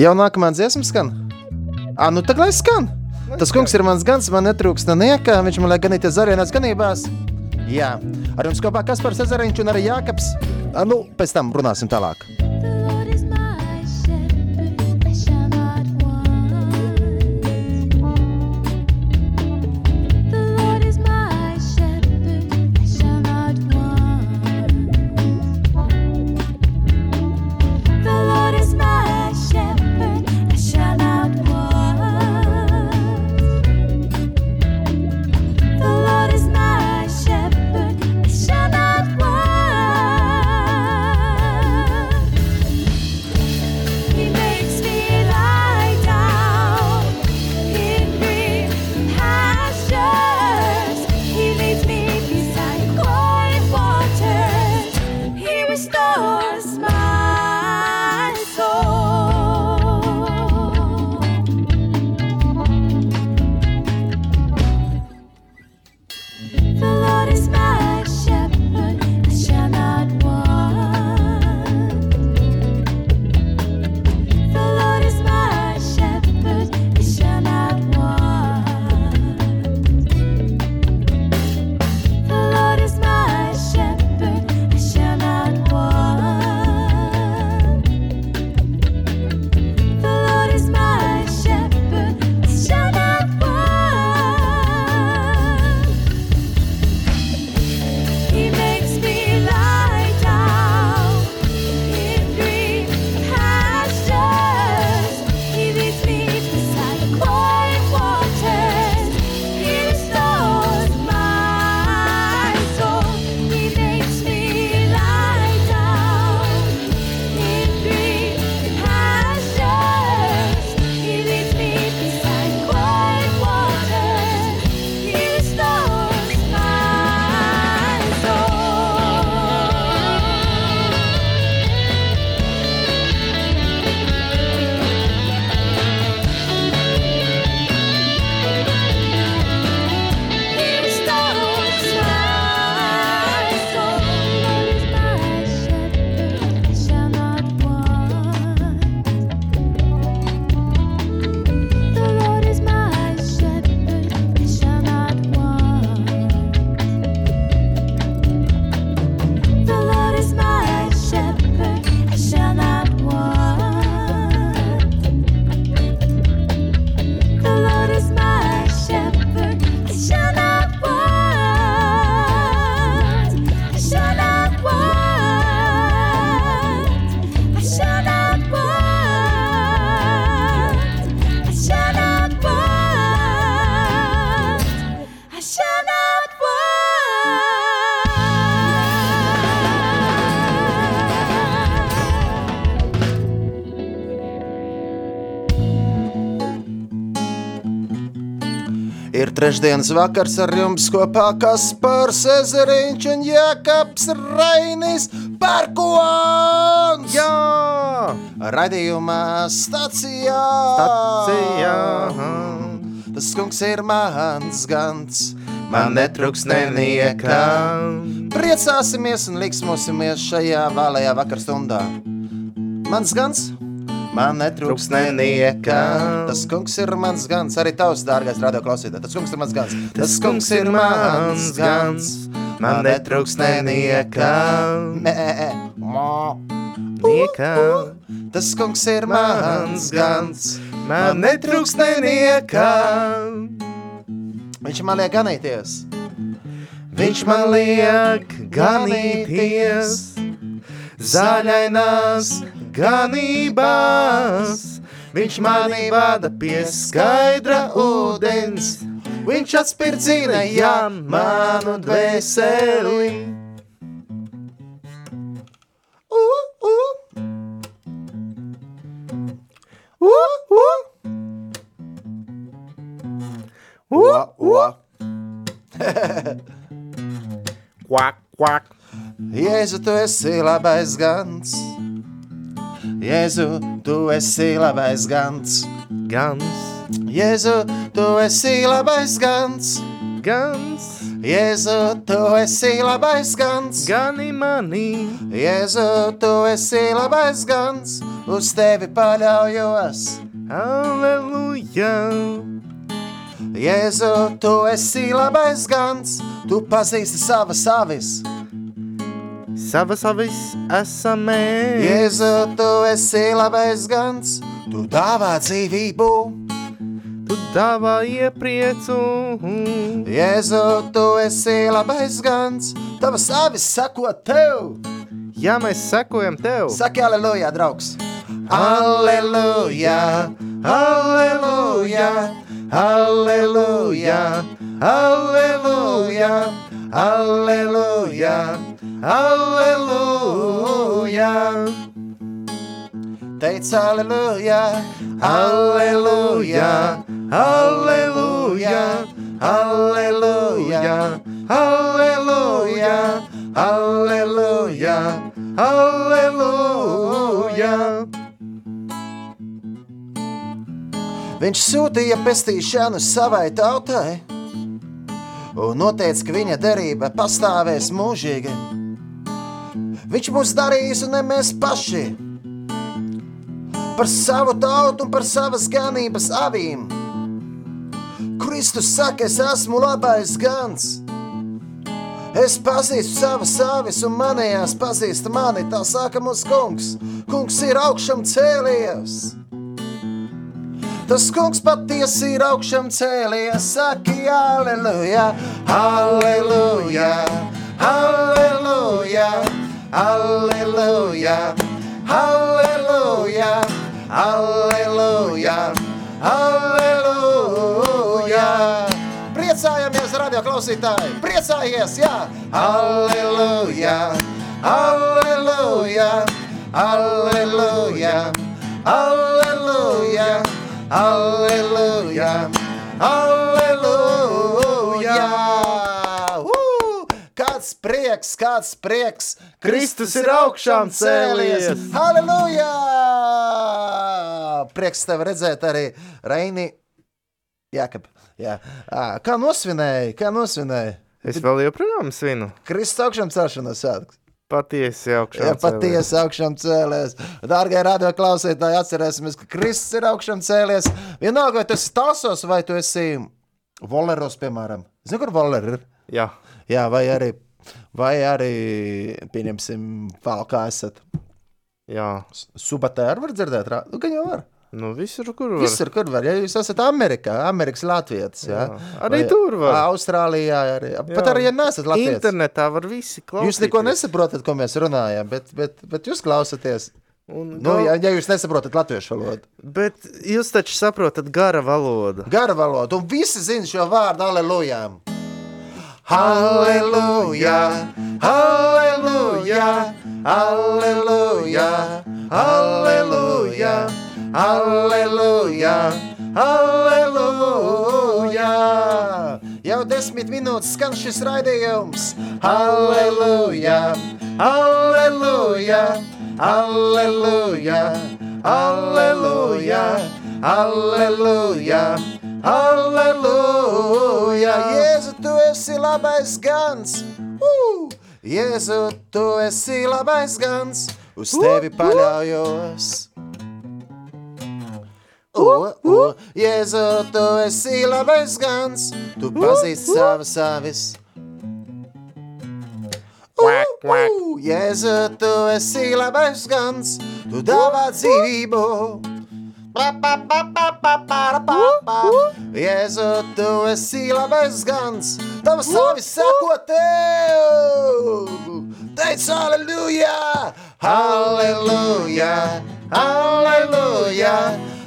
Jau nākamā dziesma skan. Ah, nu tagad lai skan. Tas kungs ir mans gans, man netrūkst nieka, viņš man liek ganīties zarienās ganībās. Jā, ar jums kopā Kaspars Ezeriņš un arī Jākaps. Nu, pēc tam runāsim tālāk. Trešdienas vakars ar jums kopā Kaspars Ezeriņš un Jākaps Rainis Parkons! Jā, Radījumā stacijā! Stacijā. Tas kungs ir mans gans, man netruks neniekā. Priecāsimies un liksmosimies šajā vēlējā vakarstundā. Mans gans, man netrūks neniekā. Tas kungs ir mans gans, arī tavs dārgais radioklausītājs. Tas kungs ir mans gans. Tas kungs ir mans gans, man netruks neniekā. Nē, mā. Niekā, Tas kungs ir mans gans. man netruks neniekā. Viņš man liek ganīties. Viņš man liek ganīties zaļainās ganībās. Viņš mani vada pie skaidra ūdens. Viņš atspirdzina jā, manu dvēseli. Uh, uh. Uh, uh. Uh, uh. Kvak, kvak. Jēzu, tu esi labais gans. Jēzu, tu esi labais gans. Gans, Jēzu, tu esi labais gans. gans, Jēzu, tu esi labais gans. gani mani, Jēzu, tu esi labais gans, uz tevi paļaujos. aleluja. Jēzu, tu esi labais gans, tu pazīsti savas avis. Savas avis esam mēs, Jēzu, tu esi labais gans, tu dāvā dzīvību. tu dāvāji priecu. Jēzu, tu esi labais gans, tavas avis sako tev. Ja mēs sekojam tev, Saki, aleluja, draugs! Aleluja, aleluja, aleluja, aleluja, aleluja, aleluja. Teic, aleluja, aleluja, aleluja, aleluja, aleluja, aleluja, aleluja. Viņš sūtīja pestīšanu savai tautai un noteica, ka viņa derība pastāvēs mūžīgi. Viņš mūs darīs un ne mēs paši par savu tautu un par savas ganības avīm. Kristus saka, es esmu labais gans. Es pazīstu savas avis, un manējās pazīst mani. Tā saka mūsu kungs. Kungs ir augšām cēlies. Tas kungs patiesi ir augšām cēlies. Saki, aleluja, aleluja, aleluja, aleluja, aleluja, aleluja, aleluja. Priecājamies, radio klausītāji! Priecājies, jā! Aleluja! Aleluja! Aleluja! Aleluja! Aleluja! Aleluja! Kāds prieks, kāds prieks! Kristus ir augšām cēlies! Aleluja! Prieks tev redzēt arī Reini. Jākap, jā. Kā nosvinēja? Kā nosvinēja? Es vēl joprojām svinu. Kristus augšām celšanās svētkus. Patiesi augšām. Jā, cēlies. patiesi augšām cēlies. Dārgie radio klausītāji, atcerēsimies, ka Kristus ir augšām cēlies. Vienalga, vai tu esi tāsos, vai tu esi voleros, piemēram. Zini, kur voleri ir? Jā, Jā, vai arī, vai arī pieņemsim, valkā esat. jā. Subatē arī var dzirdēt, nu, gan jau var. Nu, visur, kur var. Visur, kur var. Ja jūs esat Amerikā, Amerikas Latvijas, jā. Jā. Arī tur var. Austrālijā arī. Pat Jā. arī, ja neesat Latvijas. Internetā var visi klausīties. Jūs neko nesaprotat, ko mēs runājam, bet, bet, bet jūs klausāties. Un, Nu, ja, ja jūs nesaprotat latviešu valodu, Bet jūs taču saprotat gara valodu. gara valodu, un visi zina šo vārdu, aleluja. Halleluja, halleluja, halleluja, halleluja, halleluja, halleluja. Jau desmit minūtes skan šis raidījums. Halleluja, halleluja, halleluja, halleluja. halleluja aleluja. Aleluja! Jēzu, tu esi labais gans! Uh! Jēzu, tu esi labais gans! Uz tevi paļaujos! Uh, uh, Jēzu, tu esi labais gans! Tu pazīsti savas avis! Quack. Uh, Jēzu, tu esi labais gans! Tu dāvā dzīvību! Pa, pa, Jēzu, tu esi labais gans, tavs savis sako tev! Teic, aleluja! Aleluja! Aleluja!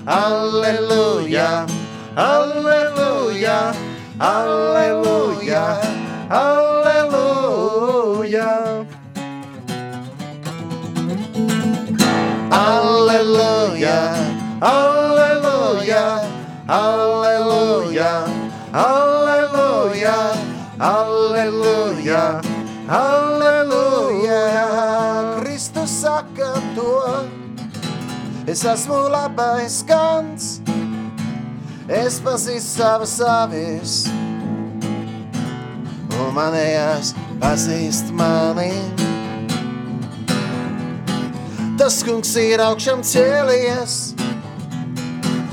Aleluja! Aleluja! Aleluja! Aleluja! Aleluja! Aleluja! Aleluja! Aleluja! Aleluja! Aleluja! Kristus saka to, es esmu labais gans, es pazīstu savas avis. un manējās pazīst mani. Tas kungs ir augšām cēlies,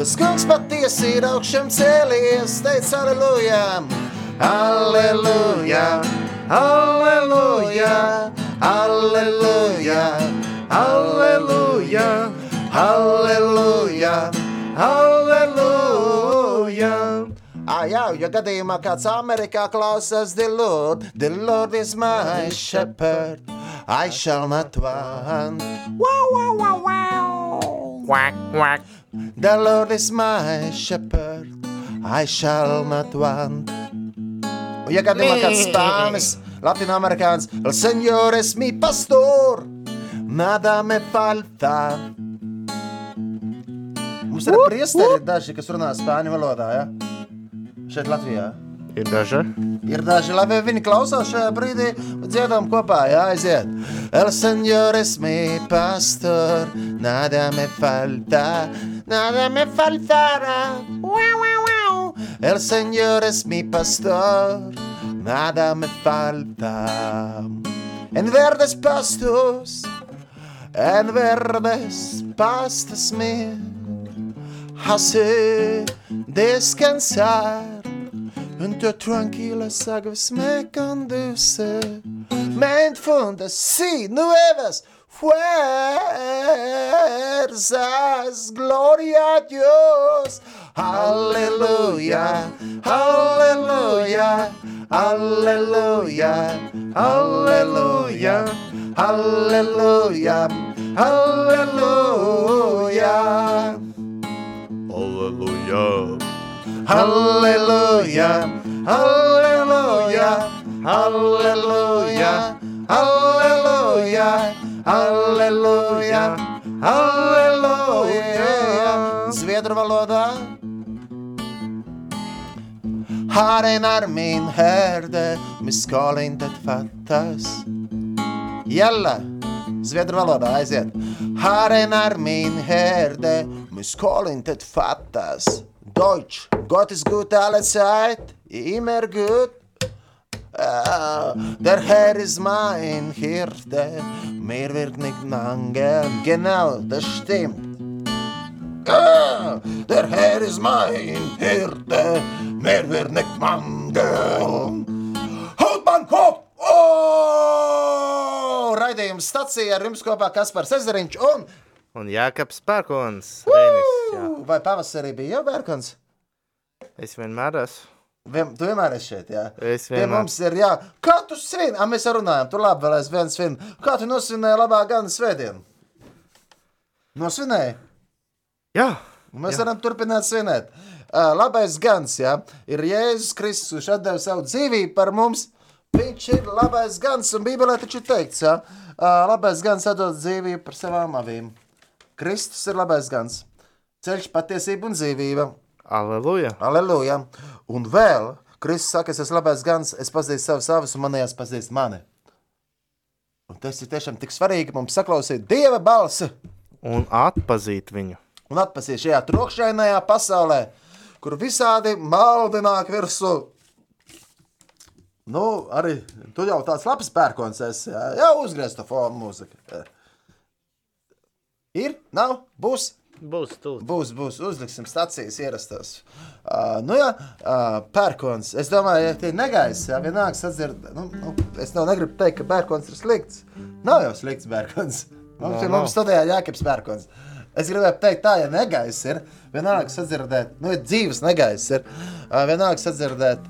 tas kungs patiesi ir augšām cēlies, teic aleluja, aleluja, aleluja, aleluja, aleluja, aleluja, aleluja. Ah, jā, ja gadījumā kāds Amerikā klausās, the Lord, the Lord is my shepherd, I shall not want. Wow, wow, wow, wow. Quack, quack. The Lord is my shepherd, I shall not want. Un, ja gadījumā kāds spānis, latinoamerikāns, el señor es mi pastor, nada me falta. Mums ir priesteri daži, kas runā spāņu valodā, ja? Šeit Latvijā. Ir daži. Ir daži labi, viņi klausās šajā brīdī, dziedām kopā, jā, aiziet. El señor es mi pastor, nada me falta, nada me faltará. Wow, wow, wow. El señor es mi pastor, nada me falta. En verdes pastos, en verdes pastos me hace descansar. Junto tranquilas aguas me conduce, me infunda, sí, nuevas fuerzas, gloria a Dios. Aleluya, aleluya, aleluya, aleluya, aleluya, aleluya. Hallelujah. Halleluja, halleluja, halleluja, halleluja, halleluja, halleluja. Zvedrova låda. Herren är min herde, mig skall intet fattas. Jalla! svedervallåda, låda, jag ser. Herren är min herde, mig skall intet fattas. Deutsch, Gott ist gut alle Zeit, immer gut. Ah, der Herr ist mein Hirte, mir wird nicht mangeln. Genau, das stimmt. Ah, der Herr ist mein Hirte, mir wird nicht mangeln. Haut man Kopf! Oh! Raidījums stacija ar jums kopā Kaspars Ezeriņš un Un Jākaps Pērkons. Vai pavasarī bija jau Bērkons? Es vienmēr esmu. Vien, tu vienmēr esi šeit, jā. Es Pie vienmēr. mums ir, jā. Kā tu svin? A, mēs runājam, tu labi vēl aizvien svin. Kā tu nosvinēji labā gana svētdienu? Nosvinēji? Jā. Mēs Jā. varam turpināt svinēt. Uh, labais gans, jā, ir Jēzus Kristus, kurš atdeva savu dzīvību par mums. Viņš ir labais gans, un Bībelē taču ir teikts, jā, uh, labais gans atdod dzīvību par savām avīm. Kristus ir labais gans. Ceļš, patiesība un dzīvība. Aleluja. Aleluja. Un vēl Kristus saka, es esmu labais gans, es pazīstu savus savus, un manējās pazīst mani. Un tas ir tiešām tik svarīgi mums saklausīt Dieva balsi Un atpazīt viņu. un atpazīt šajā trokšņainajā pasaulē, kur visādi maldi nāk virsū. Nu, arī tu jau tāds labs pērkons esi, jau uzgriezt to fonu mūziku. Ir, nav, būs. Būs tūlīt. Būs, būs, uzliksim stācijas ierastās. Uh, nu, jā, uh, pērkons. Es domāju, ja tie negaiss, jā, vienalga sadzird. Nu, nu, es nav negribu teikt, ka pērkons ir slikts. Nav jau slikts pērkons. Mums Nav, ir mums studijā jākeps pērkons. Es gribēju teikt, tā, ja negaiss ir, vienalga sadzirdēt, nu, ja dzīves negaiss ir, uh, vienalga sadzirdēt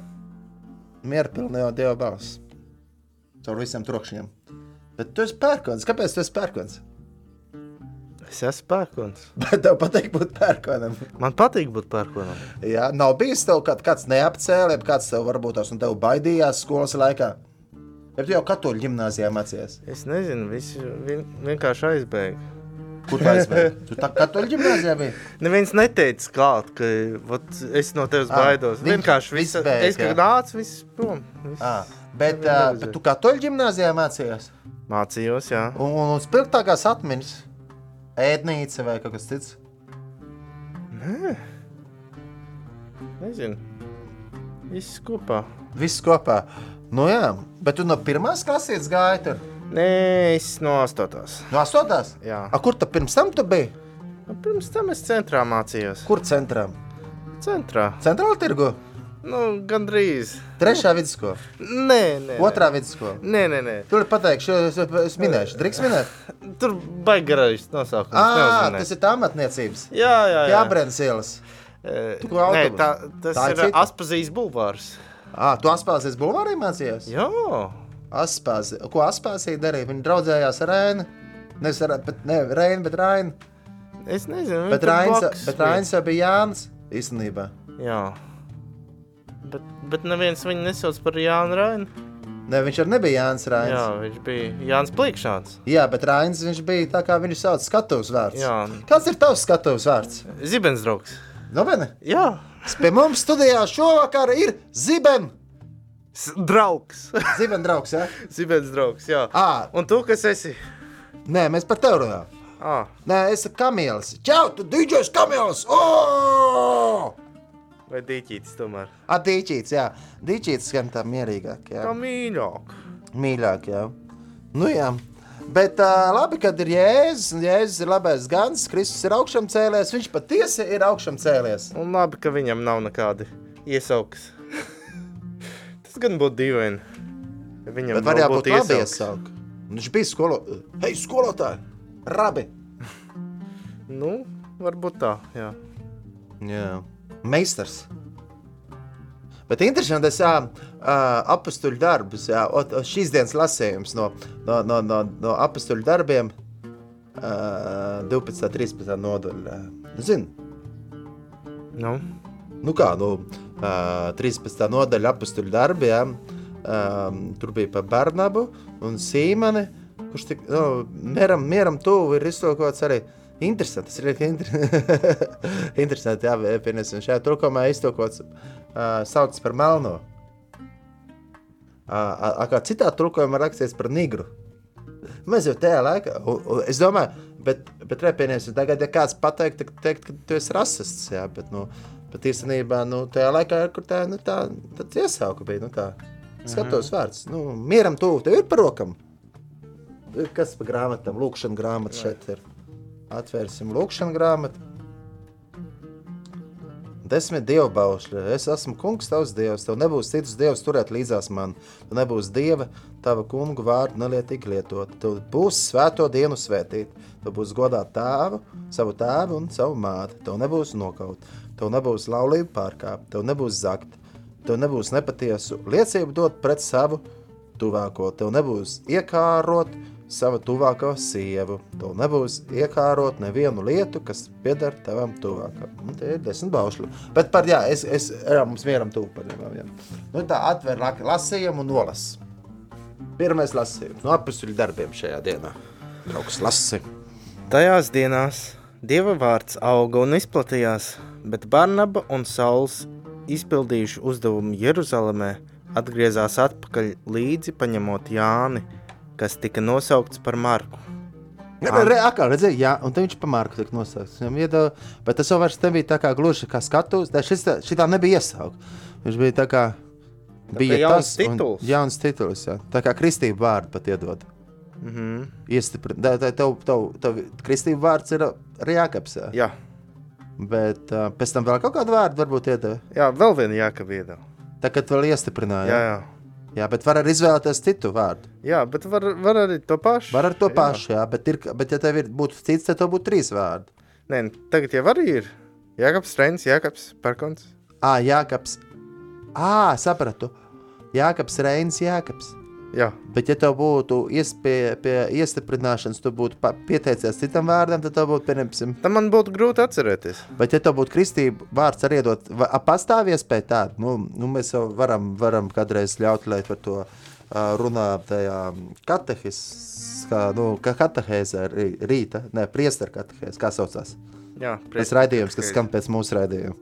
mierpilnējo Dieva balsu. Caur visiem trokšņiem. Bet tu esi pērkons. Kāpēc tu esi pērkons? Es esmu pērkons. Bet tev patīk būt pērkonam. Man patīk būt pērkonam. Jā, nav bijis tev kaut kāds neapcēlies, kāds tev varbūt tās un tev baidījās skolas laikā. Ja tu jau katoļu ģimnāzijā mācījies, Es nezinu, visi vien, vienkārši aizbēga. kur tu aizbēgi? Tu tā katoļu ģimnāzijā biji? Neviens neteica klāt, ka vot, es no tevis Ah, baidos. viņš- Vienkārši viss viss, bēg, es kā nācu, viss prom. Viss. À, bet, Nevienu uh, bet tu katoļu ģimnāzijā mācījies? Mācījos, jā. Un, un, un spilgtākās atmiņas? Ēdnīca vai kaut kas cits? Nezinu. Viss kopā. Viss kopā. Nu jā, bet tu no pirmās klases gāji tur? Nē, es no astotās. No astotās? Jā. A, kur tu pirms tam tu biji? Nu, Pirms tam es centrā mācījos. Kur centrā? Centrā. Centrāla tirgu? Nu, gandrīz. Trešā vidusskola, Nē, nē. otrā vidusskola. Nē, nē, nē. Tur pateikšu, es, es minēšu, drīkst minēt. Tur baigi garāžas nosaukums. Ah, neuzminēt. tas ir tā amatniecības. Jā, jā, jā. Abrēnas ielas. Eh, Tu ko Nē, autobusu? tā, tas Tā ir ir cita? Aspazijas bulvārs. Ah, tu Aspāzijas bulvārī mācījies? Jā. Aspāzi. Ko Aspāzija darīja? Viņa draudzējās ar Rēnu. Nevis ar bet, ne, Rēnu, bet Rainu. Es nezinu. Bet blakus bet bija. Rainis jau bija Jānis īstenībā. Jā. Bet, neviens viņu nesauc par Jānu Rainu. Ne, viņš arī nebija Jānis Rainis. Jā, viņš bija Jānis Plīkšāns. Jā, bet Rainis viņš bija tā kā viņu sauc skatuves vārds. Jā. Kāds ir tavs skatuves vārds? Zibensdraugs. Nu, vai ne? Jā. Pie mums studijā šovakar ir Ziben. S draugs. Ziben draugs, jā? Zibensdraugs, jā. Ā, Un tu, kas esi? nē, mēs par tevi runājam. Nē, es esmu kamielis. Čau, tu dīdžos kamielis! O! Vai dīķītis tomēr? A, dīķīts, jā. Dīķīts skan tā mierīgāk, jā. Kā mīļāk. Mīļāk, jā. Nu jā. Bet uh, labi, kad ir Jēzus, un Jēzus ir labais gans, Kristus ir augšām cēlies, viņš patiesi ir augšām cēlies. Un labi, ka viņam nav nekādi iesaukas. Tas gan būtu dīvaini. Viņam Bet var nav jābūt labi iesaukt. Viņš bija skolo... Hei, skolotāji! Rabi! Nu, varbūt tā, jā. Jā. Meistars. Bet interesanti, ka apstuļu darbus, jā, o, o, šīs dienas lasījums no, no, no, no, no apstuļu darbiem, uh, 12. un 13. nodaļā. Zinu, Nu, nu kā, nu, uh, 13. nodaļa apstuļu darbiem, um, tur bija par Barnabu un Sīmani, kurš tik, nu, mieram, mieram tuvu ir iztolkots arī. Interesanti, tas ir ļoti inter... interesanti. Jā, piemēram, šajā tulkumā iztolkots uh, sauc par melno. Uh, kā citā tulkojumā rakstīts par nigru. Mēs jau tajā laikā, es domāju, bet, bet repienieties, tagad, ja kāds pateikt, tad teikt, ka tu esi rasists, jā, bet, nu, bet īstenībā, nu, tajā laikā, kur tā, nu, tā, tāds iesauka bija, nu, kā, skatos vārds, nu, mieram tuvu, tev ir par rokam. Kas pa grāmatām, lūkšana grāmata šeit ir. Atvērsim lūkšanu grāmatu. Desmit dievu baušļi. Es esmu kungs, tavs dievs. Tev nebūs citus dievus turēt līdzās man. Tev nebūs dieva, tava kungu vārdu nelietīgi lietot. Tev būs svēto dienu svētīt. Tev būs godāt tēvu, savu tēvu un savu māti. Tev nebūs nokaut. Tev nebūs laulību pārkāpt. Tev nebūs zakt. Tev nebūs nepatiesu liecību dot pret savu tuvāko. Tev nebūs iekārot savu tuvāko sievu. Tev nebūs iekārot nevienu lietu, kas pieder tavam tuvākam. Nu, tie ir desmit baušļi. Bet par jā, es, es jā, mums vienam. Jā. Nu, tā atver lasījumu un nolas. Pirmais lasījums no apstuļu darbiem šajā dienā. Draugs lasi. Tajās dienās Dieva vārds auga un izplatījās, bet Barnaba un Sauls izpildījuši uzdevumu Jeruzalemē, atgriezās atpakaļ līdzi paņemot Jāni, kas tika nosaukts par Marku. Re, re, atkal redzēju, jā, un viņš pa Marku tika nosaukts. Viņam iedeva, bet tas jau vairs nebija tā kā gluži kā skatus, tā šis tā, šitā nebija iesaukt. Viņš bija tā kā, bija jauns tas un- tituls. Jauns tituls, jā. Tā kā kristība vārdu pat iedod. Mm -hmm. Iestiprināt, tā, tev, tev, tev kristība vārds ir arī jākaps, jā. Jā, Bet uh, pēc tam vēl kaut kādu vārdu varbūt iedeva. jā, vēl viena jākavieda. Tā kā tu vēl iestiprināji. Jā, Jā, jā. Jā, bet var arī izvēlēties citu vārdu. jā, bet var, var arī to pašu. Var ar to Jā. pašu, jā, bet, ir, bet ja tev ir, būtu cits, tad tev būtu trīs vārdi. Nē, tagad jau arī ir. Jākaps, Reins, Jākaps, Perkons. Ā, Jākaps. Ā, sapratu. Jākaps, Reinis, Jākaps. Jā, Bet, ja tev būtu iespēja pie iestiprināšanas, tu būtu pieteicies citam vārdam, tad tev būtu, piemēram, tam man būtu grūti atcerēties. Bet, ja tev būtu kristība vārds arī iedot, pastāv iespēja tāda, nu, nu mēs jau varam, varam kādreiz ļaut, lai par to runā tajā katehiskā, nu, ka katehēzē rī- rīta, ne, priester katehēzē, kā saucās. Jā, Tas raidījums, kas skan pēc mūsu raidījuma.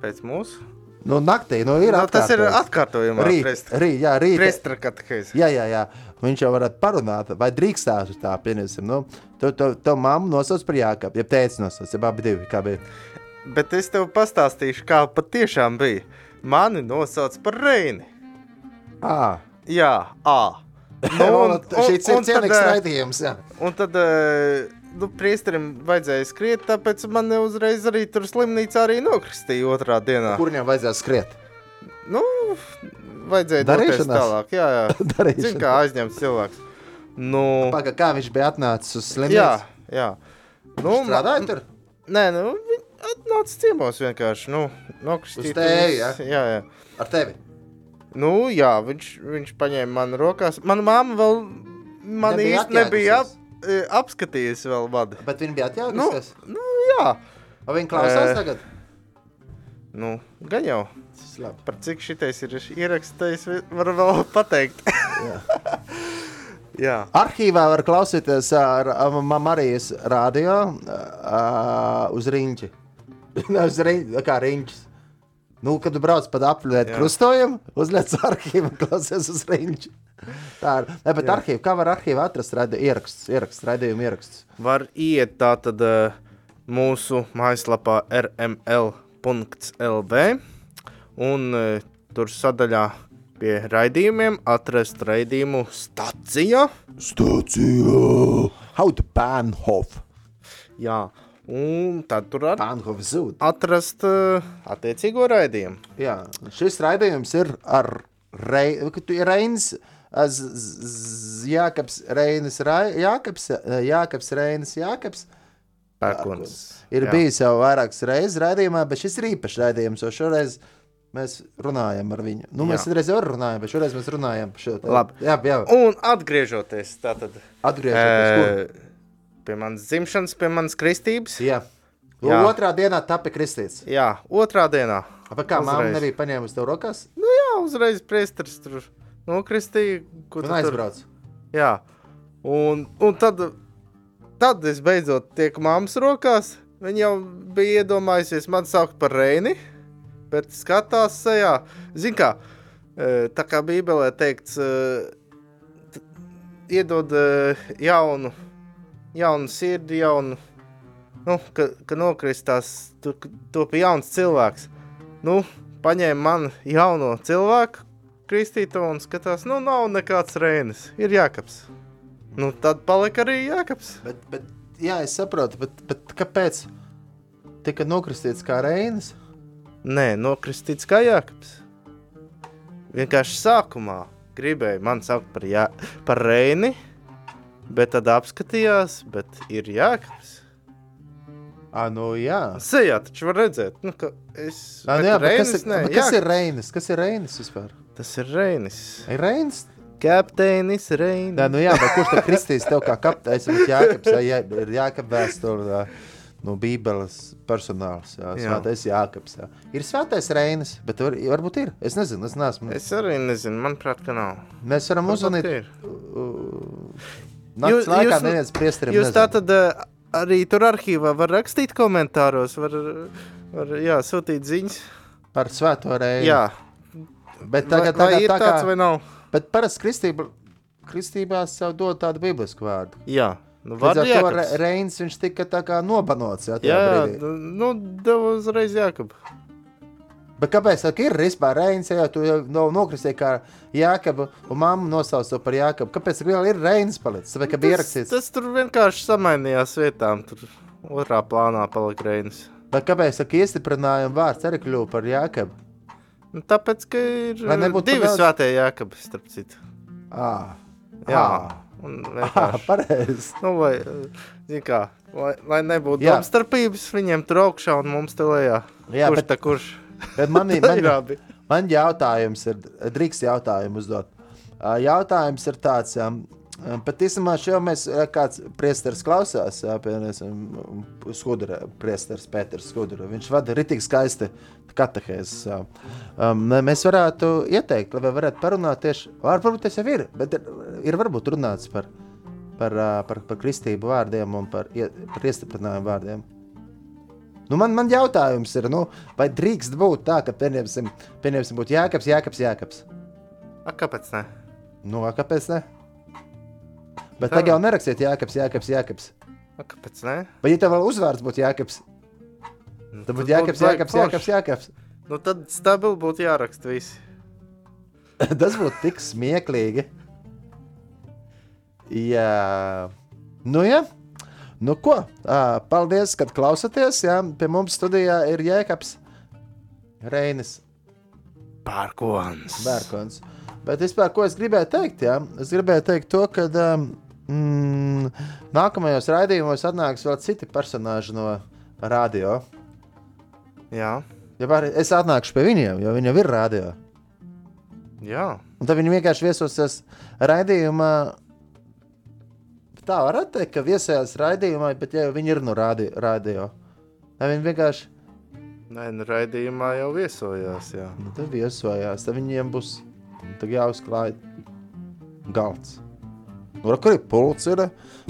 pēc mūsu. Nu, naktī, nu, ir Nu, tas ir atkārtojumā. Rīt, rīt, jā, rīt. Jā, jā, jā. Viņš jau varētu parunāt, vai drīkstētu tā, piemēram, nu, tu, tu, tu mammu nosauc par jākap, ja teici nosauc, ja abi divi, kā bija. Bet es tev pastāstīšu, kā patiešām bija. Mani nosauc par Reini. À, Jā, A. nu, un, ir un tad, cienīgs eh, raidījums. Jā. Un tad, eh, nu, priesterim vajadzēja skriet, tāpēc man uzreiz arī tur slimnīcā arī nokristīja otrā dienā. Kur viņam vajadzēja skriet? Nu, vajadzēja Darīšanās? tālāk. Jā, jā. Zin, kā aizņemts cilvēks. Nu, Paga, kā viņš bija atnācis uz jā, slimnīcu? jā. Nu, Strādāja tur? Nē, nu, viņi atnāca ciemos vienkārši. Nu, nokristīt. Uz tevi, ja? Jā, jā. Ar tevi? Nu, jā, viņš, viņš paņēma manu rokās. Mana mamma vēl man Nebija īsti nebija e, apskatījusi vēl mani. Bet viņi bija Nu, atjaukusies. nu, jā, Vai viņi klausās Eh. tagad? nu, gan jau. Tas labi. Par cik šitais ir ierakstīts, varu vēl pateikt. Jā. jā. Arhīvā var klausīties ar ar Ma- Marijas radio uh, uz riņķi. Uz riņķi, kā riņķis. Nu, kad tu brauc pa Jā. krustojumu, uzliec arhīvu un klausies uz riņķi. Tā ir. Ne, bet Jā. arhīva, kā var arhīvā atrast radi, ieraksts, ieraksts, raidījumu ieraksts? Var iet tā tad uh, mūsu mājaslapā rml.lv un uh, tur sadaļā pie raidījumiem atrast raidījumu stacija. Stācija! How to Bahnhof? Jā, un tad tur zūd. atrast uh, attiecīgo raidījumu. Jā, šis raidījums ir ar rei, z, Jākaps, Reinis, Rai- Jākaps, Jākaps, Reinis, Jākaps. Pērkons. Ir Jā. Bijis jau vairākas reizes raidījumā, bet šis ir īpašs raidījums, jo šoreiz mēs runājam ar viņu. Nu, mēs reiz jau runājam, bet šoreiz mēs runājam par šo Labi. Jā, jā. Un atgriežoties tātad, Atgriežoties. kur? Pie manas dzimšanas, pie manas kristības. Jā. Jā. Otrā dienā tapja kristīts. Jā, otrā dienā. Vai kā Uzreiz. nebija paņēmusi tev rokās? Nu, jā, uzreiz priesteris tur nokristīja. ko Un tu tur- aizbrauc. Jā, un, un tad, tad es beidzot tieku mammas rokās. Viņa jau bija iedomājusies man saukt par Reini, bet skatās sejā. Zini, kā, e, tā kā Bībelē teikts, e, iedod e, jaunu, jaunu sirdi, jaunu, nu, ka, ka nokristās, tu, to pie jauns cilvēks. Nu, paņēma man jauno cilvēku, kristīto un skatās, nu, nav nekāds Reinis, ir Jākaps. Nu, tad palika arī Jākaps. Bet, bet, jā, es saprotu, bet, bet kāpēc tika nokristīts kā Reinis? Nē, nokristīts kā Jākaps. Vienkārši sākumā gribēja man saukt par, jā, par Reini, bet tad apskatījās, bet ir Jākaps. Ah, nu jā. Sejā taču var redzēt, nu, ka es Ah, nu jā bet kas, Reinis, ir, bet kas Jākaps. ir Reinis? Kas ir Reinis vispār? Tas ir Reinis. Ir Reinis? Kapteinis Reinis. Nē, nu jā, bet kurš tad kristīs tev kā kapteinis? Jākaps, jā, jā, ir Jākap vēsture no Bībeles personāls. Jā, Jā. svētais Jākaps. Jā. Ir svētais Reinis, bet var, varbūt ir. Es nezinu, es neesmu. Es arī nezinu, manuprāt, ka nav. Mēs varam uzzvanīt. Jūs- laikā neviens priesterim Jūs nezina. tā tad uh, arī tur arhīvā var rakstīt komentāros, var, var jā, sūtīt ziņas. par svēto Reini. Jā, Bet vai, tagad, vai tagad ir tā tāds kā, vai nav? bet parasti kristība, kristībās jau dod tādu biblisku vārdu. Jā, nu Līdz ar to Jākabs. Re- Reinis viņš tika tā kā nobanots. Jā, Jā, jā, nu, devu uzreiz Jākab. Bet kāpēc tā ir vispār Reinis, ja tu jau no, nokristīji kā Jākabu un mammu nosauc to par Jākabu? Kāpēc vēl ir Reinis palicis? Tāpēc, ka bija ierakstīts. tas tur vienkārši samainījās vietām, tur otrā plānā palika Reinis. Bet kāpēc tā iestiprinājuma vārds arī kļuva par Jākabu? Nu, tāpēc, ka ir Lai divi daudz- svētie Jākabi, starp citu. Ah, Jā, vienkārši. pareizi. Nu, vai, zin kā, lai, lai nebūtu domstarpības, viņiem tur augšā un mums te lejā. Jā, kurš bet- tā kurš? Bet man, man, abi. man jautājums ir, drīkst jautājumu uzdot. Jautājums ir tāds, pat īstenībā šeit mēs, kāds priesteris klausās, piemēram, skudra, priesteris Pēters Skudra, viņš vada ritīgi skaisti katehēzes. mēs varētu ieteikt, lai varētu parunāt tieši, var- varbūt tas jau ir, bet ir, ir varbūt runāts par, par, par, par kristību vārdiem un par, par iestiprinājumu vārdiem. Nu, man, man jautājums ir, nu, vai drīkst būt tā, ka pieņemsim, pieņemsim būtu jēkabs, jēkabs, jēkabs. A, kāpēc ne? Nu, a, kāpēc ne? Bet tagad jau nerakstiet jēkabs, jēkabs, jēkabs. A, kāpēc ne? Vai ja tev vēl uzvārds būtu jēkabs? Nu, Tad būtu jēkabs, jēkabs, jēkabs, jēkabs. Nu, tad stabili būtu jāraksta visi. tas būtu tik smieklīgi. Jā, nu jā. Nu ko, ā, paldies, kad klausāties. Jā, pie mums studijā ir Jēkabs Reinis Pērkons. Bērkons. Bet vispār, ko es gribēju teikt? Jā? Es gribēju teikt to, ka mm, nākamajos raidījumos atnāks vēl citi personāļi no radio. Jā, Ja var, es atnākšu pie viņiem, jo viņi jau ir radio. jā. Un tad viņi vienkārši viesosies raidījumā. Tā varētu teikt, ka viesojās raidījumā, bet jau viņi ir no radio. radio. Ne, viņi vienkārši Nē, nu raidījumā jau viesojās. Jā. nu, tad viesojās. Tad viņiem būs tad jāuzklāj galds. Nu, kur ir pults, ir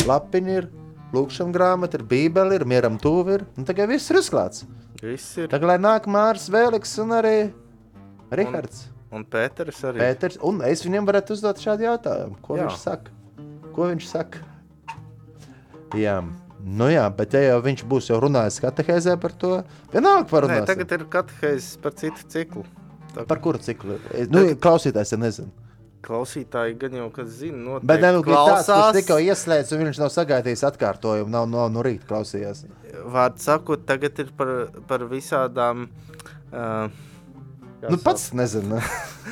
lapiņi, ir lūkšana grāmata, ir bībeli, ir mieram tuvi. Ir. Nu, tagad viss ir uzklāts. Viss ir. Tagad lai nāk Mārcis Vēliks un arī Rihards. Un Pēters arī. Pēters, un es viņam varētu uzdot šādu jautājumu. Ko jā. viņš saka? Ko viņš saka? Jā, nu jā, bet ja jau viņš būs jau runājis katehēzē par to, vienalga par Nē, tagad ir katehēzes par citu ciklu. Tā Par kuru ciklu? Nu, klausītājs, ja nezinu. klausītāji gan jau, kas zina, noteikti Bet ne, nu, klausās. tikko ieslēdz, un viņš nav sagaidījis atkārtojumu, nav no, no rīta klausījās. Vārds sakot, tagad ir par, par visādām. Uh, kā Nu, pats nezinu.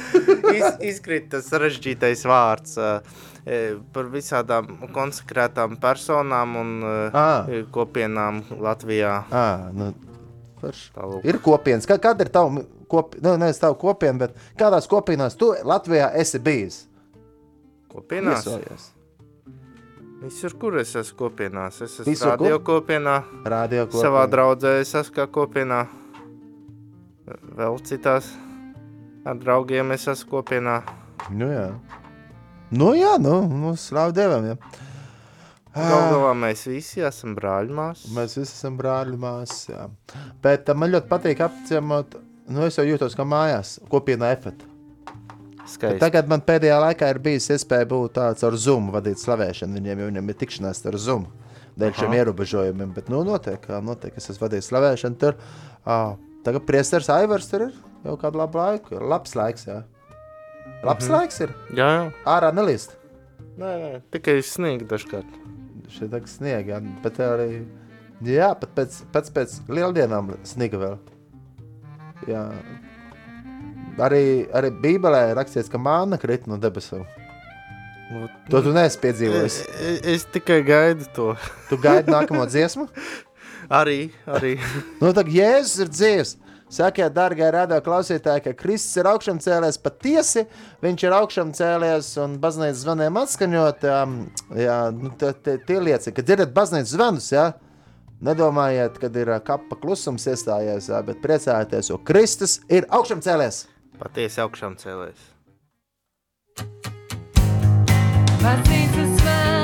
Iz, izkrita tas sarežģītais vārds uh, e, par visādām konsekrētām personām un uh, Ā. kopienām Latvijā. À, nu, forši. Tālūk. ir kopienas. Kā, kāda ir tava kopiena? Nu, nevis tava kopiena, bet kādās kopienās tu Latvijā esi bijis? Kopienās. Viesojies. Visur, kur es esmu kopienās. Es esmu Visur, radio kopienā, Radio kopiena. savā draudzē es esmu kā kopienā. Vēl citās ar draugiem es esmu kopienā. Nu, jā, nu, jā, nu, nu slāv Dievam. Jā. Galu galā mēs visi esam brāļi māsas. Mēs visi esam brāļi, māsas. jā. Bet uh, man ļoti patīk apciemot. Nu, es jau jūtos kā mājās, kopienā efekta. Skaisti. Tagad man pēdējā laikā ir bijis iespēja būt tāds ar Zoom vadīt slavēšanu. Viņiem jau ir tikšanās ar Zoom. Dēļ šiem ierobežojumiem, bet nu, notiek, notiek. Es esmu vadījis slavēšanu tur. Uh, tagad priesteris Aivars tur ir jau kādu labu laiku. Ir labs laiks, jā. Labs mm -hmm. laiks ir. Jā, jā. Ārā nelīst. Nē, nē, tikai sniegt dažkārt. Šeit ir sniega, bet arī. Jā, pat pēc, pēc, pēc lieldienām sniga vēl. Jā. Arī, arī Bībelē ir rakstīts, ka māna krīt no debesīm. Nu, To tu neesi piedzīvojis. es, es, es tikai gaidu to. Tu gaidi nākamo dziesmu? Arī, arī. Nu, tad Jēzus ir dzīves. Sakiet, darbie radio klausītāji, ka Kristus ir augšām cēlies patiesi. Viņš ir augšām cēlies un baznīcas zvaniem atskaņot. Um, jā, nu, tie- liecina, ka dzirdat baznīcas zvanus. Jā? Nedomājiet, kad ir ā, kapa klusums iestājies, jā, bet priecājieties, jo Kristus ir augšām cēlies. Patiesi augšām cēlēs. Baznīcas zvaniem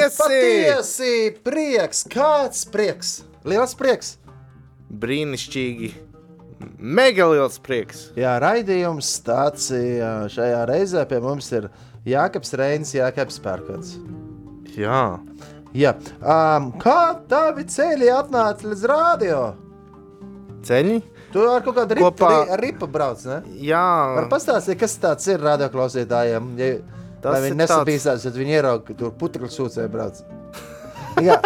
Patiesi! Patiesi! Prieks! Kāds prieks! Liels prieks! Brīnišķīgi! Mega liels prieks! Jā, raidījums stācijā šajā reizē pie mums ir Jākaps Reinis, Jākaps Pērkons. Jā, Jā, um, kā tavi ceļi atnāca līdz rādio? ceļi. Tu ar kaut kādu ripu, Kopā- ri, ripu brauc, ne? Jā, Var pastāstīt, kas tāds ir radioklausītājiem? Ja, Tas lai viņi ir nesabīstās, tad viņi ierauga, ka tur putekļu sūcēji brauc. Jā,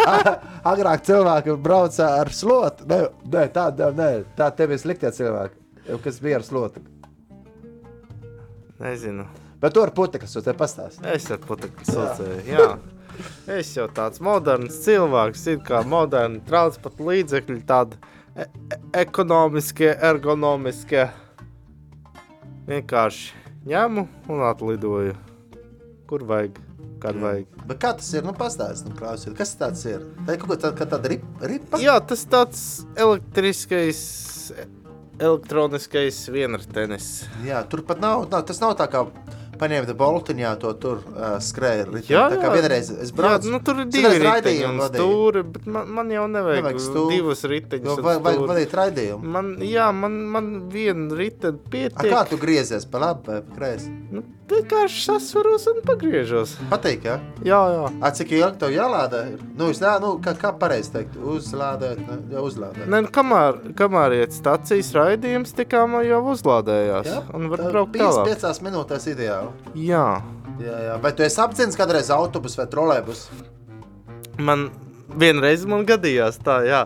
agrāk cilvēki brauca ar slotu. Nē, nē tā, nē, tā tev ir sliktie cilvēki, kas bija ar slotu. nezinu. Bet tu ar putekļu sūcēji pastāst. Es ar putekļu saucēju. Jā. Es jau tāds moderns cilvēks, it kā moderni transporta līdzekļi, tādi e e ekonomiskie, ergonomiskie. Vienkārši ņemu un atlidoju. Kur vajag, kad vajag. Bet kā tas ir? Nu, pastāst, nu, klausies, kas tāds ir? Tā ir kaut kā tāda, kā tāda rip, ripa. Jā, tas tāds elektriskais, elektroniskais vienritenis. Jā, tur pat nav, nav, tas nav tā kā paņemt boltiņā to tur uh, skrēja. Jā, tā kā jā. vienreiz es Jā, braucu. nu, tur ir divi vadīju. stūri, bet man, man jau nevajag, Nevajag stūri. divus riteņus. Jo un vai- Vajag stūri. vadīt raidījumu. Man, jā, man, man viena riteņa A, pietiek. kā tu griezies pa labi vai pa kreisi? Nu, vienkārši sasvaros un pagriežos. Patīk, jā? Jā, jā. A, cik ilgi tev jālādē? ir? Nu, es nē, nu, kā, kā pareizi teikt, uzlādēt, ne, uzlādēt. Nē, nu, kamēr, kamēr iet stācijas raidījums, tikām jau uzlādējās. Jā, un var braukt tālāk. Piecās minūtēs ideāli. Jā, Jā, jā. Vai tu esi apdzīvis kādreiz autobusu vai trolēbus? man vienreiz man gadījās tā, jā.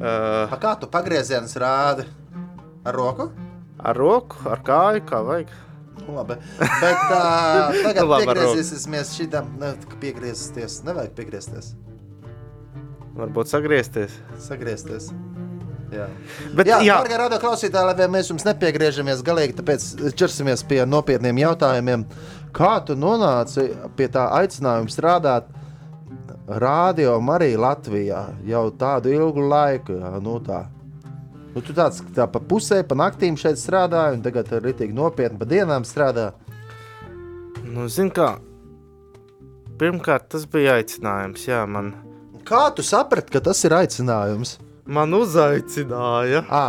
Uh, A, kā tu pagriezienus rādi? Ar roku? ar roku, ar kāju, kā vajag. Labi. Bet uh, tagad Labi, piegriezīsimies šitam. Ne, piegriezīties. Nevajag piegriezties. Varbūt sagriezties. Sagriezties. Jā, Bet, jā, jā, dārgie radio klausītāji, lai mēs jums nepiegriežamies galīgi, tāpēc ķersimies pie nopietniem jautājumiem. Kā tu nonāci pie tā aicinājuma strādāt radio arī Latvijā jau tādu ilgu laiku? Jā, nu tā. Nu, tu tāds tā pa pusē, pa naktīm šeit strādāji, un tagad ir rītīgi nopietni pa dienām strādā. nu, zin kā, pirmkārt tas bija aicinājums, jā, man, Kā tu saprati, ka tas ir aicinājums? Man uzaicināja. À,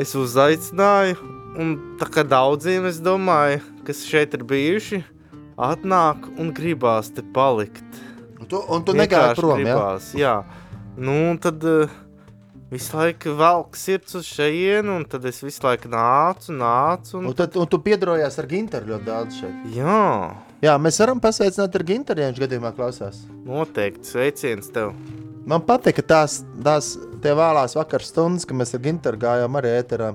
Es uzaicināju, un tā kā daudziem, es domāju, kas šeit ir bijuši, atnāk un gribās te palikt. un tu, un tu negāji prom, gribās, jā. Nu, un tad uh, visu laiku velk sirds uz šejienu, un tad es visu laiku nācu, nācu. Un... Un, tad, un tu piedarbojies ar Ginteru ļoti daudz šeit. Jā, Jā, mēs varam pasveicināt ar Ginteru, ja viņš gadījumā klausās. noteikti sveiciens tev. Man patīk, ka tās, tās tie vēlās vakar stundas, kad mēs ar Ginteru gājām arī ēterā.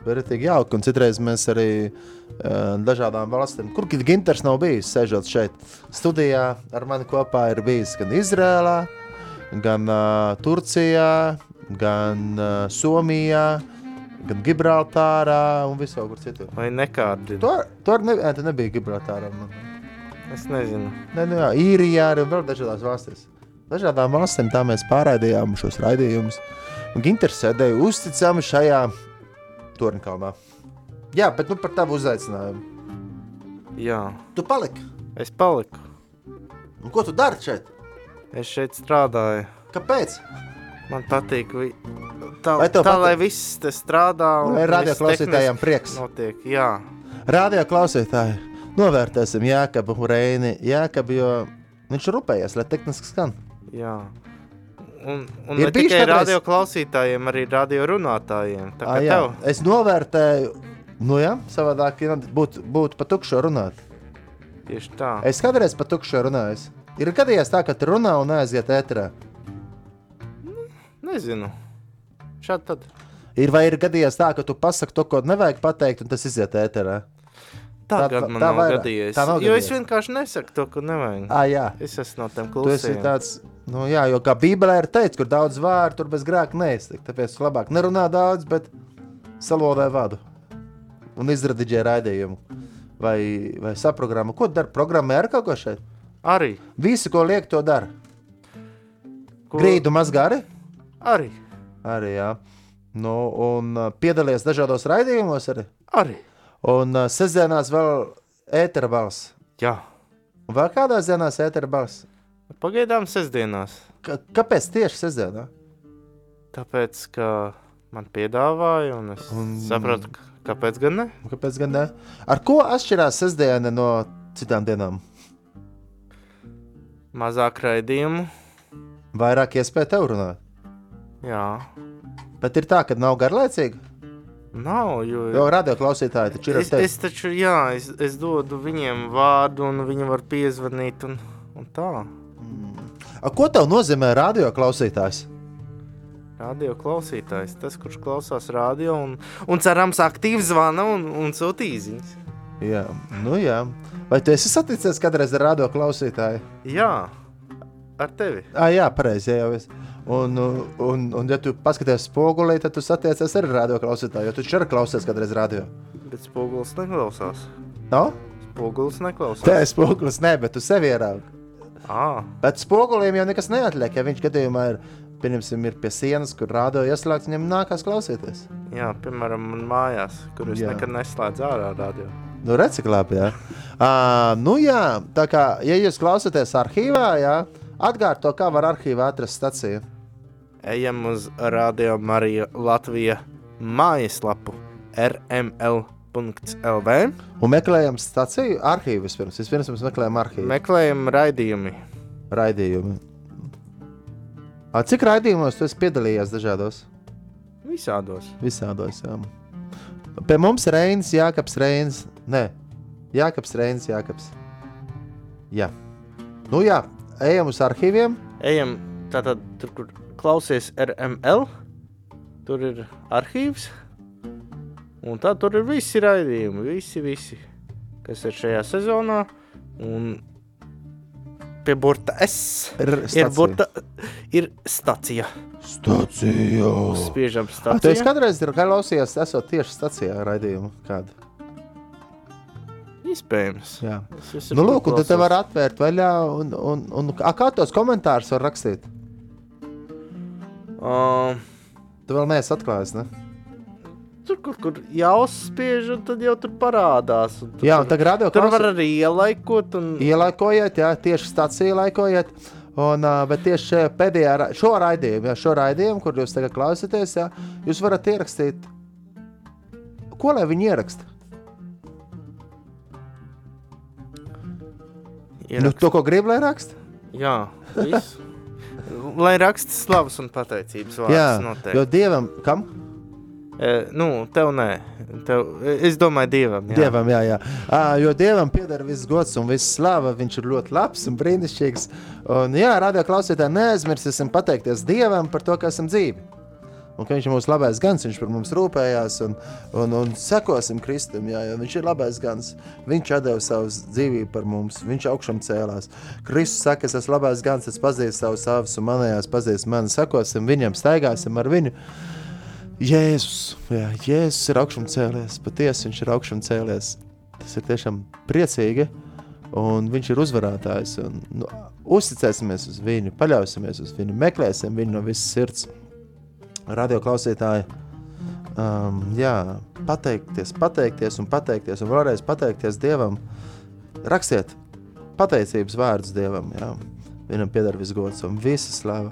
Vērtīgi jauki, un citreiz mēs arī uh, dažādām valstīm, kur Ginters nav bijis, sēžot šeit studijā, ar mani kopā ir bijis gan Izrēlā, gan uh, Turcijā, gan uh, Somijā, gan Gibraltārā un visur, citur. Vai nekārdi? Tu, ar- tu arī nebija, Gibraltārā. Man. Es nezinu. Nē, nu jā, īrijā arī vēl dažādās valstīs. Dažādām valstīm tā mēs pārraidījām šos raidījumus. Ginters sēdēja uzticami šajā torņkalnā. Jā, bet nu par tavu uzaicinājumu. Jā, Tu paliki. es paliku. Un ko tu dari šeit? Es šeit strādāju. Kāpēc? Man patīk, vi... tā, tev tā patīk? lai viss te strādā. Lai radio klausītājiem prieks. Notiek, jā. Radio klausītāji, novērtēsim Jākabu Reini. Jākabu, jo viņš rūpējies, lai tehniski skan. Jā. Un, un Ir ne tikai kādreiz- radio klausītājiem, arī radio runātājiem. Tā kā jā. tev. Es novērtēju, nu jā, savādāk ja būtu būt pa tukšu runāt. Tieši tā. Es kādreiz pa tukšu runāju. Ir gadījies tā, ka tu runā un aiziet ēterā. Nezinu. Šādi tad. Ir vai ir gadījies tā, ka tu pasaki to, ko nevajag pateikt, un tas iziet ēterā? Tā- Tagad man tā nav gadījies. Tā nav Jo es gadījies. vienkārši nesaku to, ko nevajag. Ah, jā, Es esmu no tiem klusiem. tāds, nu jā, jo kā Bībelē ir teikts, kur daudz vārdu, tur bez grēka neiztikt. Tāpēc labāk nerunā daudz, bet salodē vadu un izradiģē raidījumu. Vai, vai saprogrammu. Ko dara programmē ar kaut ko šeit? Arī. Visu, ko liek, to dara. Ko... Grīdu mazgā arī? Arī. Arī, jā. Nu, un uh, piedalies dažādos raidījumos arī. Arī. Un uh, sezonās vēl ētera balss. Jā. Un vēl kādās dienās ētera balss? Pagaidām sestdienās. Ka, kāpēc tieši sestdienā? Tāpēc, ka man piedāvāja, un es Un- sapratu, kāpēc gan ne. Kāpēc gan ne? Ar ko atšķirās sestdiena no citām dienām? Mazāk raidījumu. Vairāk iespēja tev runāt. Jā, Bet ir tā, ka nav garlaicīgi. Nav. Jo, Jo radio klausītāji taču ir es, es taču, jā, es, es dodu viņiem vārdu, un viņi var piezvanīt. Un, un tā. A, Ko tev nozīmē radio klausītājs? Radio klausītājs, tas, kurš klausās radio un, un cerams, aktīvi zvana un, un sūta īsiņas. Jā, nu jā. Vai tu esi saticies kādreiz ar radio klausītāju? Jā, ar tevi. Ah, jā, pareizi. Jau es. Un, un, un, ja tu paskaties spogulī, tad tu satiecies ar radio klausītāju. Jo tu arī klausies kādreiz radio. Bet spogulis neklausās. No? Spogulis neklausās. Tā ir spogulis, nē, bet tu sevi ieraugi. À, Bet spoguliem jau nekas neatliek. Ja viņš gadījumā ir, pieņemsim, ir pie sienas, kur radio ieslēgts, viņam nākās klausīties. jā, piemēram, man mājās, kur es Jā. nekad neslēdzu ārā radio. Nu, redzi, klāpī, jā. Uh, nu, jā, tā kā, ja jūs klausāties arhīvā, jā, atgādāt to, kā var arhīvā atrast staciju. Ejam uz Radio Marija Latvija mājaslapu rml.lv. Un meklējam staciju arhīvu vispirms. Vispirms mēs meklējam arhīvu Meklējam raidījumi. raidījumu. A, cik raidījumos tu esi piedalījies dažādos? Visādos. Visādos. Jā. Pie mums Reinis, Jākaps, Reinis. Nē, Jākaps, Reinis, Jākaps. Jā. Nu jā, ejam uz arhīviem. Ejam tātad tur, kur klausies RML. Tur ir arhīvs. Un tā tur ir visi raidījumi, visi, visi, kas ir šajā sezonā. Un pie burta S Ir, ir, burta, ir stacija. Stacija. Spiežam Ah, tu esi kādreiz klausījies, esot tieši stacijā raidījumu kādu. Iespējams. Jā. Nu, lūk, un te vari atvērt vaļā, un, un, un a, kā tos komentārus var rakstīt? Uh, Tu vēl neesi atklājis, ne? tur, kur, kur jāuzspiež, un tad jau tur parādās. un tu Jā, un tagad radio Tur var arī ielaikot. Un... ielaikojiet, jā, tieši stācijā laikojiet. Un, bet tieši pēdējā ra- šo raidījumu, jā, šo raidījumu, kur jūs tagad klausāties, jūs varat ierakstīt, ko lai viņi ieraksta. Nu, Ierakst- to, ko grib, lai raksta. Jā, visu. Lai raksta slavas un pateicības vārdus. Jā, noteikti. jo dievam, kam? E, nu, tev nē. Tev, es domāju, dievam. Jā. Dievam, jā, jā. À, jo dievam pieder viss gods un viss slava. Viņš ir ļoti labs un brīnišķīgs. Un, jā, radio klausītāji, neaizmirsīsim pateikties dievam par to, ka esam dzīvi. Un ka viņš ir mūsu labais gans, viņš par mums rūpējās un, un, un sekosim Kristum. Jā, jo viņš ir labais gans. Viņš deva savu dzīvību par mums, viņš augšām cēlās. Kristus saka, es esmu labais gans, es pazīstu savus savus un manējās pazīst mani. Sekosim viņam, staigāsim ar viņu. Jēzus, jā, Jēzus ir augšām cēlies, patiesi viņš ir augšām cēlies. Tas ir tiešām priecīgi, un viņš ir uzvarētājs. Un, nu, uzticēsimies uz viņu, paļausimies uz viņu, meklēsim viņu no visas sirds. Radio klausītāji, um, jā, pateikties, pateikties un pateikties, un vēlreiz pateikties Dievam. Rakstiet pateicības vārdus Dievam, jā. Viņam pieder viss gods un visa slava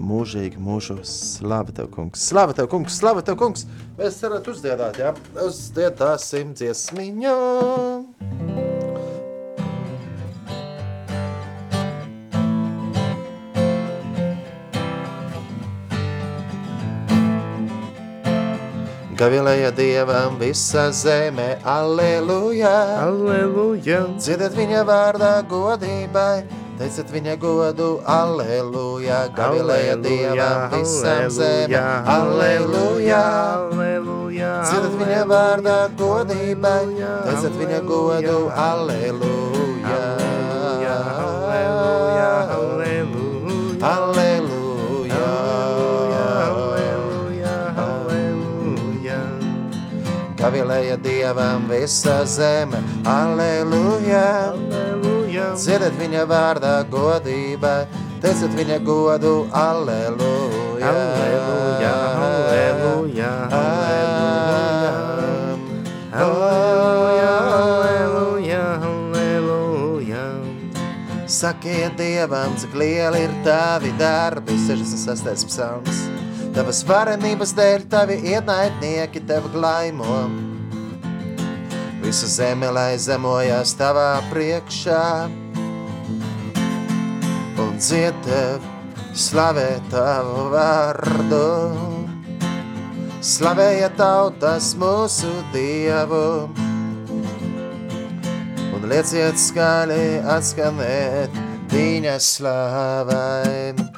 mūžīgi mūžos. Slava tev, kungs! Slava tev, kungs! Slava tev, kungs! Mēs ceram, uzdziedāt, jā, uzdziedāsim dziesmiņu! Gavilēja dievam visa zeme, aleluja! Aleluja! Dziedat viņa vārdā godībai, teiciet viņa godu, aleluja! Gavilēja dievam visam zeme, aleluja! Aleluja! Dziedat viņa vārdā godībai, teiciet viņa godu! Aleluja! Gavilēja dievam visa zeme, aleluja! Aleluja! Dziedat viņa vārdā godībai, teiciet viņa godu, aleluja! Aleluja! Aleluja! Aleluja! Aleluja! Aleluja! Aleluja! Sakiet Dievam, cik lieli ir tavi darbi, 66. psalms. Tavas varenības dēļ tavi ienaidnieki tev glaimo. Visu zemi, lai zemojās tavā priekšā. Un dzied tev, slavē tavu vārdu. Slavēja tautas mūsu Dievu un lieciet skaļi atskanēt viņa slavai.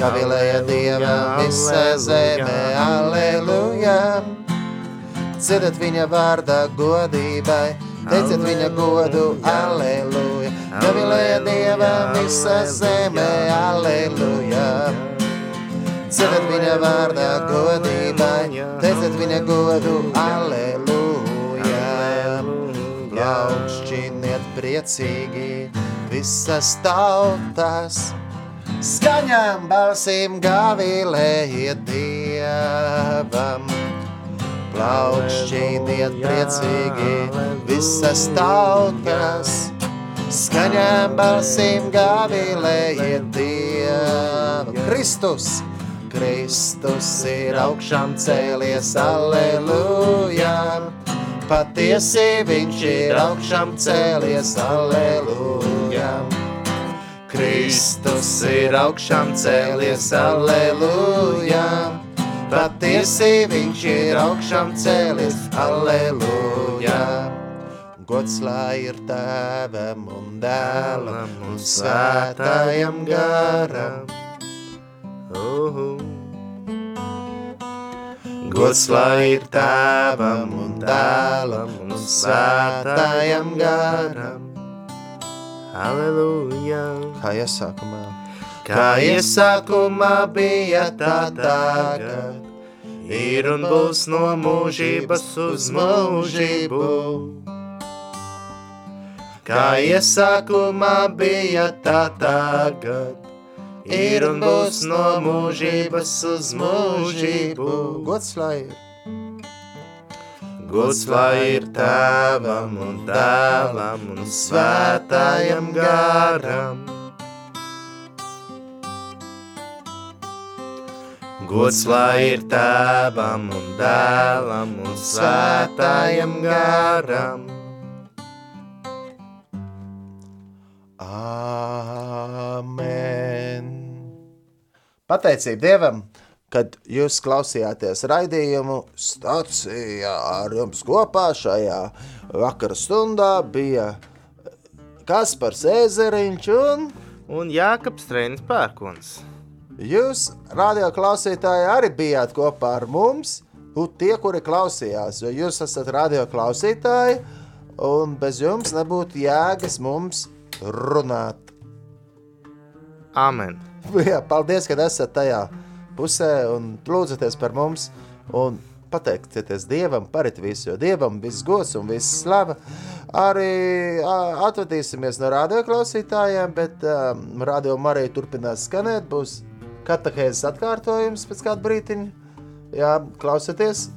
Gavilēja Dievam visa zeme, aleluja! Dzirdat viņa vārdā godībai, teiciet viņa godu, aleluja! Gavilēja Dievam visa zeme, aleluja! Dzirdat viņa vārdā godībai, teiciet viņa godu, aleluja! Plaukšķiniet priecīgi visas tautas, skaņām balsīm gavilējiet Dievam. Plaukšķiniet priecīgi visas tautas, skaņām balsīm gavilējiet Dievam. Kristus! Kristus ir augšām cēlies, aleluja! Patiesi viņš ir augšām cēlies, aleluja! Kristus ir augšām cēlies, aleluja! Patiesi viņš ir augšām cēlies, aleluja! Gods lai ir tēvam un dēlam un svētājam garam. Uhu. Gods lai ir tēvam un dēlam un svētājam garam. Aleluja. Kā iesākumā? Kā iesākumā bija tā tagad, Ir un būs no mūžības uz mūžību. Kā iesākumā bija tā tagad, ir un būs no mūžības uz mūžību. Gods lai ir! Gods lai ir tēvam un dēlam un svētājam garam. Gods lai ir tēvam un dēlam un svētājam garam. Amen. Pateicība Dievam, kad jūs klausījāties raidījumu stācijā ar jums kopā šajā vakara stundā bija Kaspars Ezeriņš un Un Jākaps Trēnis Pērkons. jūs, radio klausītāji, arī bijāt kopā ar mums. Nu, tie, kuri klausījās, jo jūs esat radio klausītāji, un bez jums nebūtu jēgas mums runāt. Amen. Jā, paldies, ka esat tajā pusē un lūdzaties par mums. Un pateikties Dievam par visu, jo Dievam viss gods un viss slava. Arī atvadīsimies no radioklausītājiem, bet um, radio arī turpinās skanēt. Būs katehēzes atkārtojums pēc kāda brīdiņa. Jā, klausieties.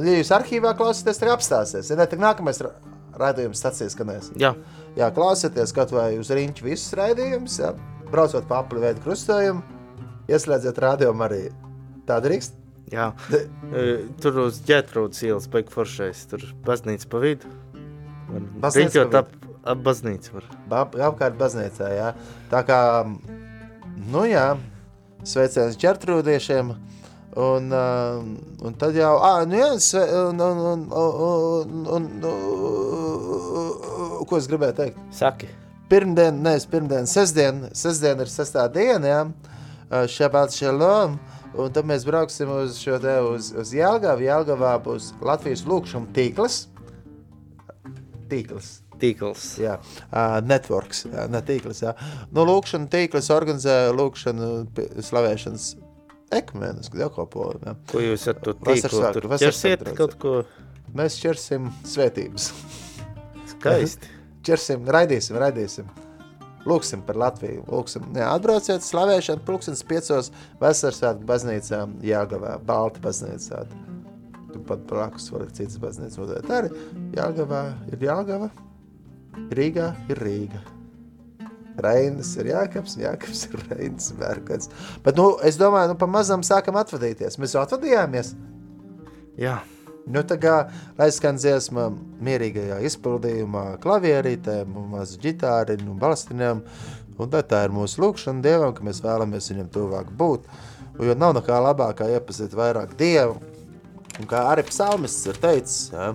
Ja jūs arhīvā klausāties, tad apstāsies. Ja ne, tad nākamais ra- raidījums stācijas skanēs. Jā, Jā, klausieties kaut vai uz rīņķa visus raidījumus, braucot pa apli veidu krustojumu, ieslēdziet radio arī. Tā drīkst? jā. E, Tur uz ģētrūdas ielas beigas foršais. Tur baznīca pa vidu. Baznīca Riņķot ap, ap baznīcu var. Ba- Apkārt baznīcā, jā. Tā kā, nu jā, sveiciens ģertrūdiešiem. Un, uh, un tad jau, ah, nu jā, sve, un, un, un, un, un, un, ko es gribēju teikt? Saki. pirmdien, nevis pirmdien, sestdien, sestdien ir sestā diena, jā, šabat šalom, un tad mēs brauksim uz šo te, uz, uz Jelgavu, Jelgavā būs Latvijas lūkšana tīkls, tīkls, Tīkls. jā, uh, networks, jā, ne tīkls, jā. Nu, lūkšana tīkls organizē lūkšanu slavēšanas ekumenisku dievkalpojumu. Ko jūs ar to tīklu tur ķersiet kaut ko Mēs ķersim svētības. skaisti? ķersim, raidīsim, raidīsim. Lūksim par Latviju. Lūksim, jā, atbrauciet, slavēšana, pulkstenis piecos vasaras svētku baznīcā Jāgavā, Balta baznīcā. Turpat blakus var citas baznīcas nodēt arī. Jāgavā ir Jāgava, Rīgā ir Rīga. Reinis ir un Jākaps ir Reinis Bērkats. Bet, nu, es domāju, nu, pamazām sākam atvadīties. Mēs jau atvadījāmies. Jā, Nu, tā kā aizskan dziesma mierīgajā izpildījumā, klavierītēm, mazu ģitāriņu un balstinēm. Un tad tā ir mūsu lūkšana Dievam, ka mēs vēlamies viņam tuvāk būt. Jo nav nekā labākā iepazīt vairāk Dievu. Un kā arī psalmists ir teicis, ja,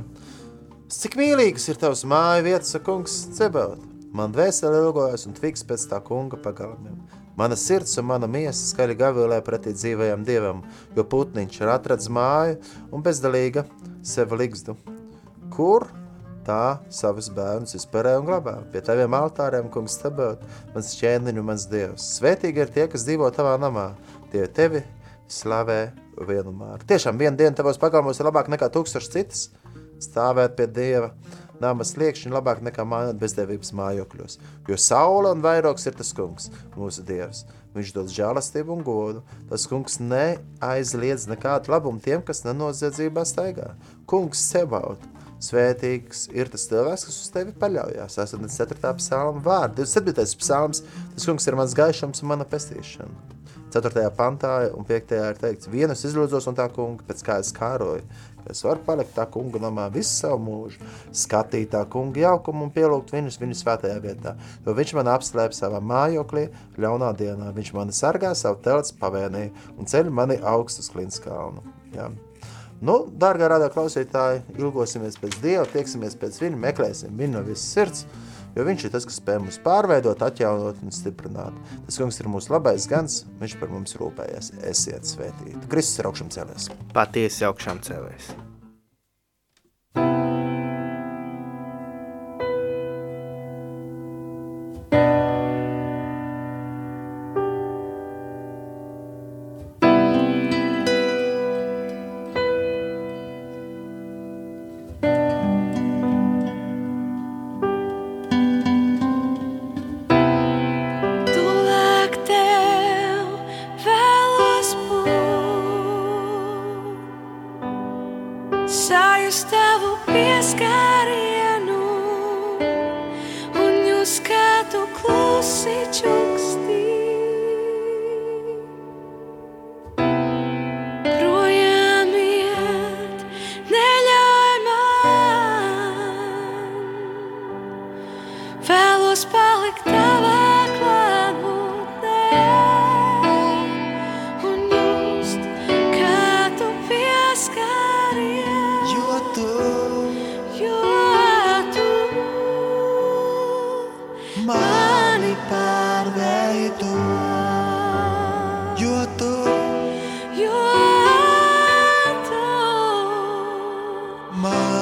cik mīlīgas ir tavs māja vietas, kungs, cebaut. Man dvēseli ilgojas un tviks pēc tā kunga pagalmiem. Mana sirds un mana miesa skaļi gavilē pretī dzīvajam dievam, jo putniņš ir atradis māju un bezdalīga sevi ligzdu. Kur tā savus bērnus izpērē un glabā? Pie taviem altāriem, kungs, stabot, mans ķēniņu, mans dievs. Svētīgi ir tie, kas dzīvo tavā namā, tie tevi slavē vienumā. Tiešām viena diena tavos pagalmos ir labāk nekā tūkstoši citas. Stāvēt pie dieva nama sliekšņa labāk nekā bezdevības mājokļos. Jo saule un vairogs ir tas kungs, mūsu dievs. Viņš dod žēlastību un godu. Tas kungs neaizliedz nekādu labumu tiem, kas nenoziedzībā staigā. Kungs sebaut. Svētīgs ir tas cilvēks, kas uz tevi paļaujas. 84. psalma vārds, 27. psalms. Tas kungs ir mans gaišums un mana pestīšana. 4. pantā un 5. ir teikts, vienus izlūdzos un tā kunga, pēc kā es kāroju, es varu palikt tā kunga namā visu savu mūžu, skatīt tā kunga jaukumu un pielūgt viņus viņu svētajā vietā, jo viņš man apslēp savā mājoklī ļaunā dienā, viņš mani sargā savu telts pavēnī un ceļ mani augstus klins kalnu. Jā. Nu, dārgā rādā klausītāji, ilgosimies pēc Dieva, tieksimies pēc viņa, meklēsim viņu no visas sirds, jo viņš ir tas, kas spēj mūs pārveidot, atjaunot un stiprināt. Tas kungs ir mūsu labais gans, viņš par mums rūpējas. Esiet svētīti. Kristus ir augšām cēlies. patiesi augšām cēlēs. Tuvāk mani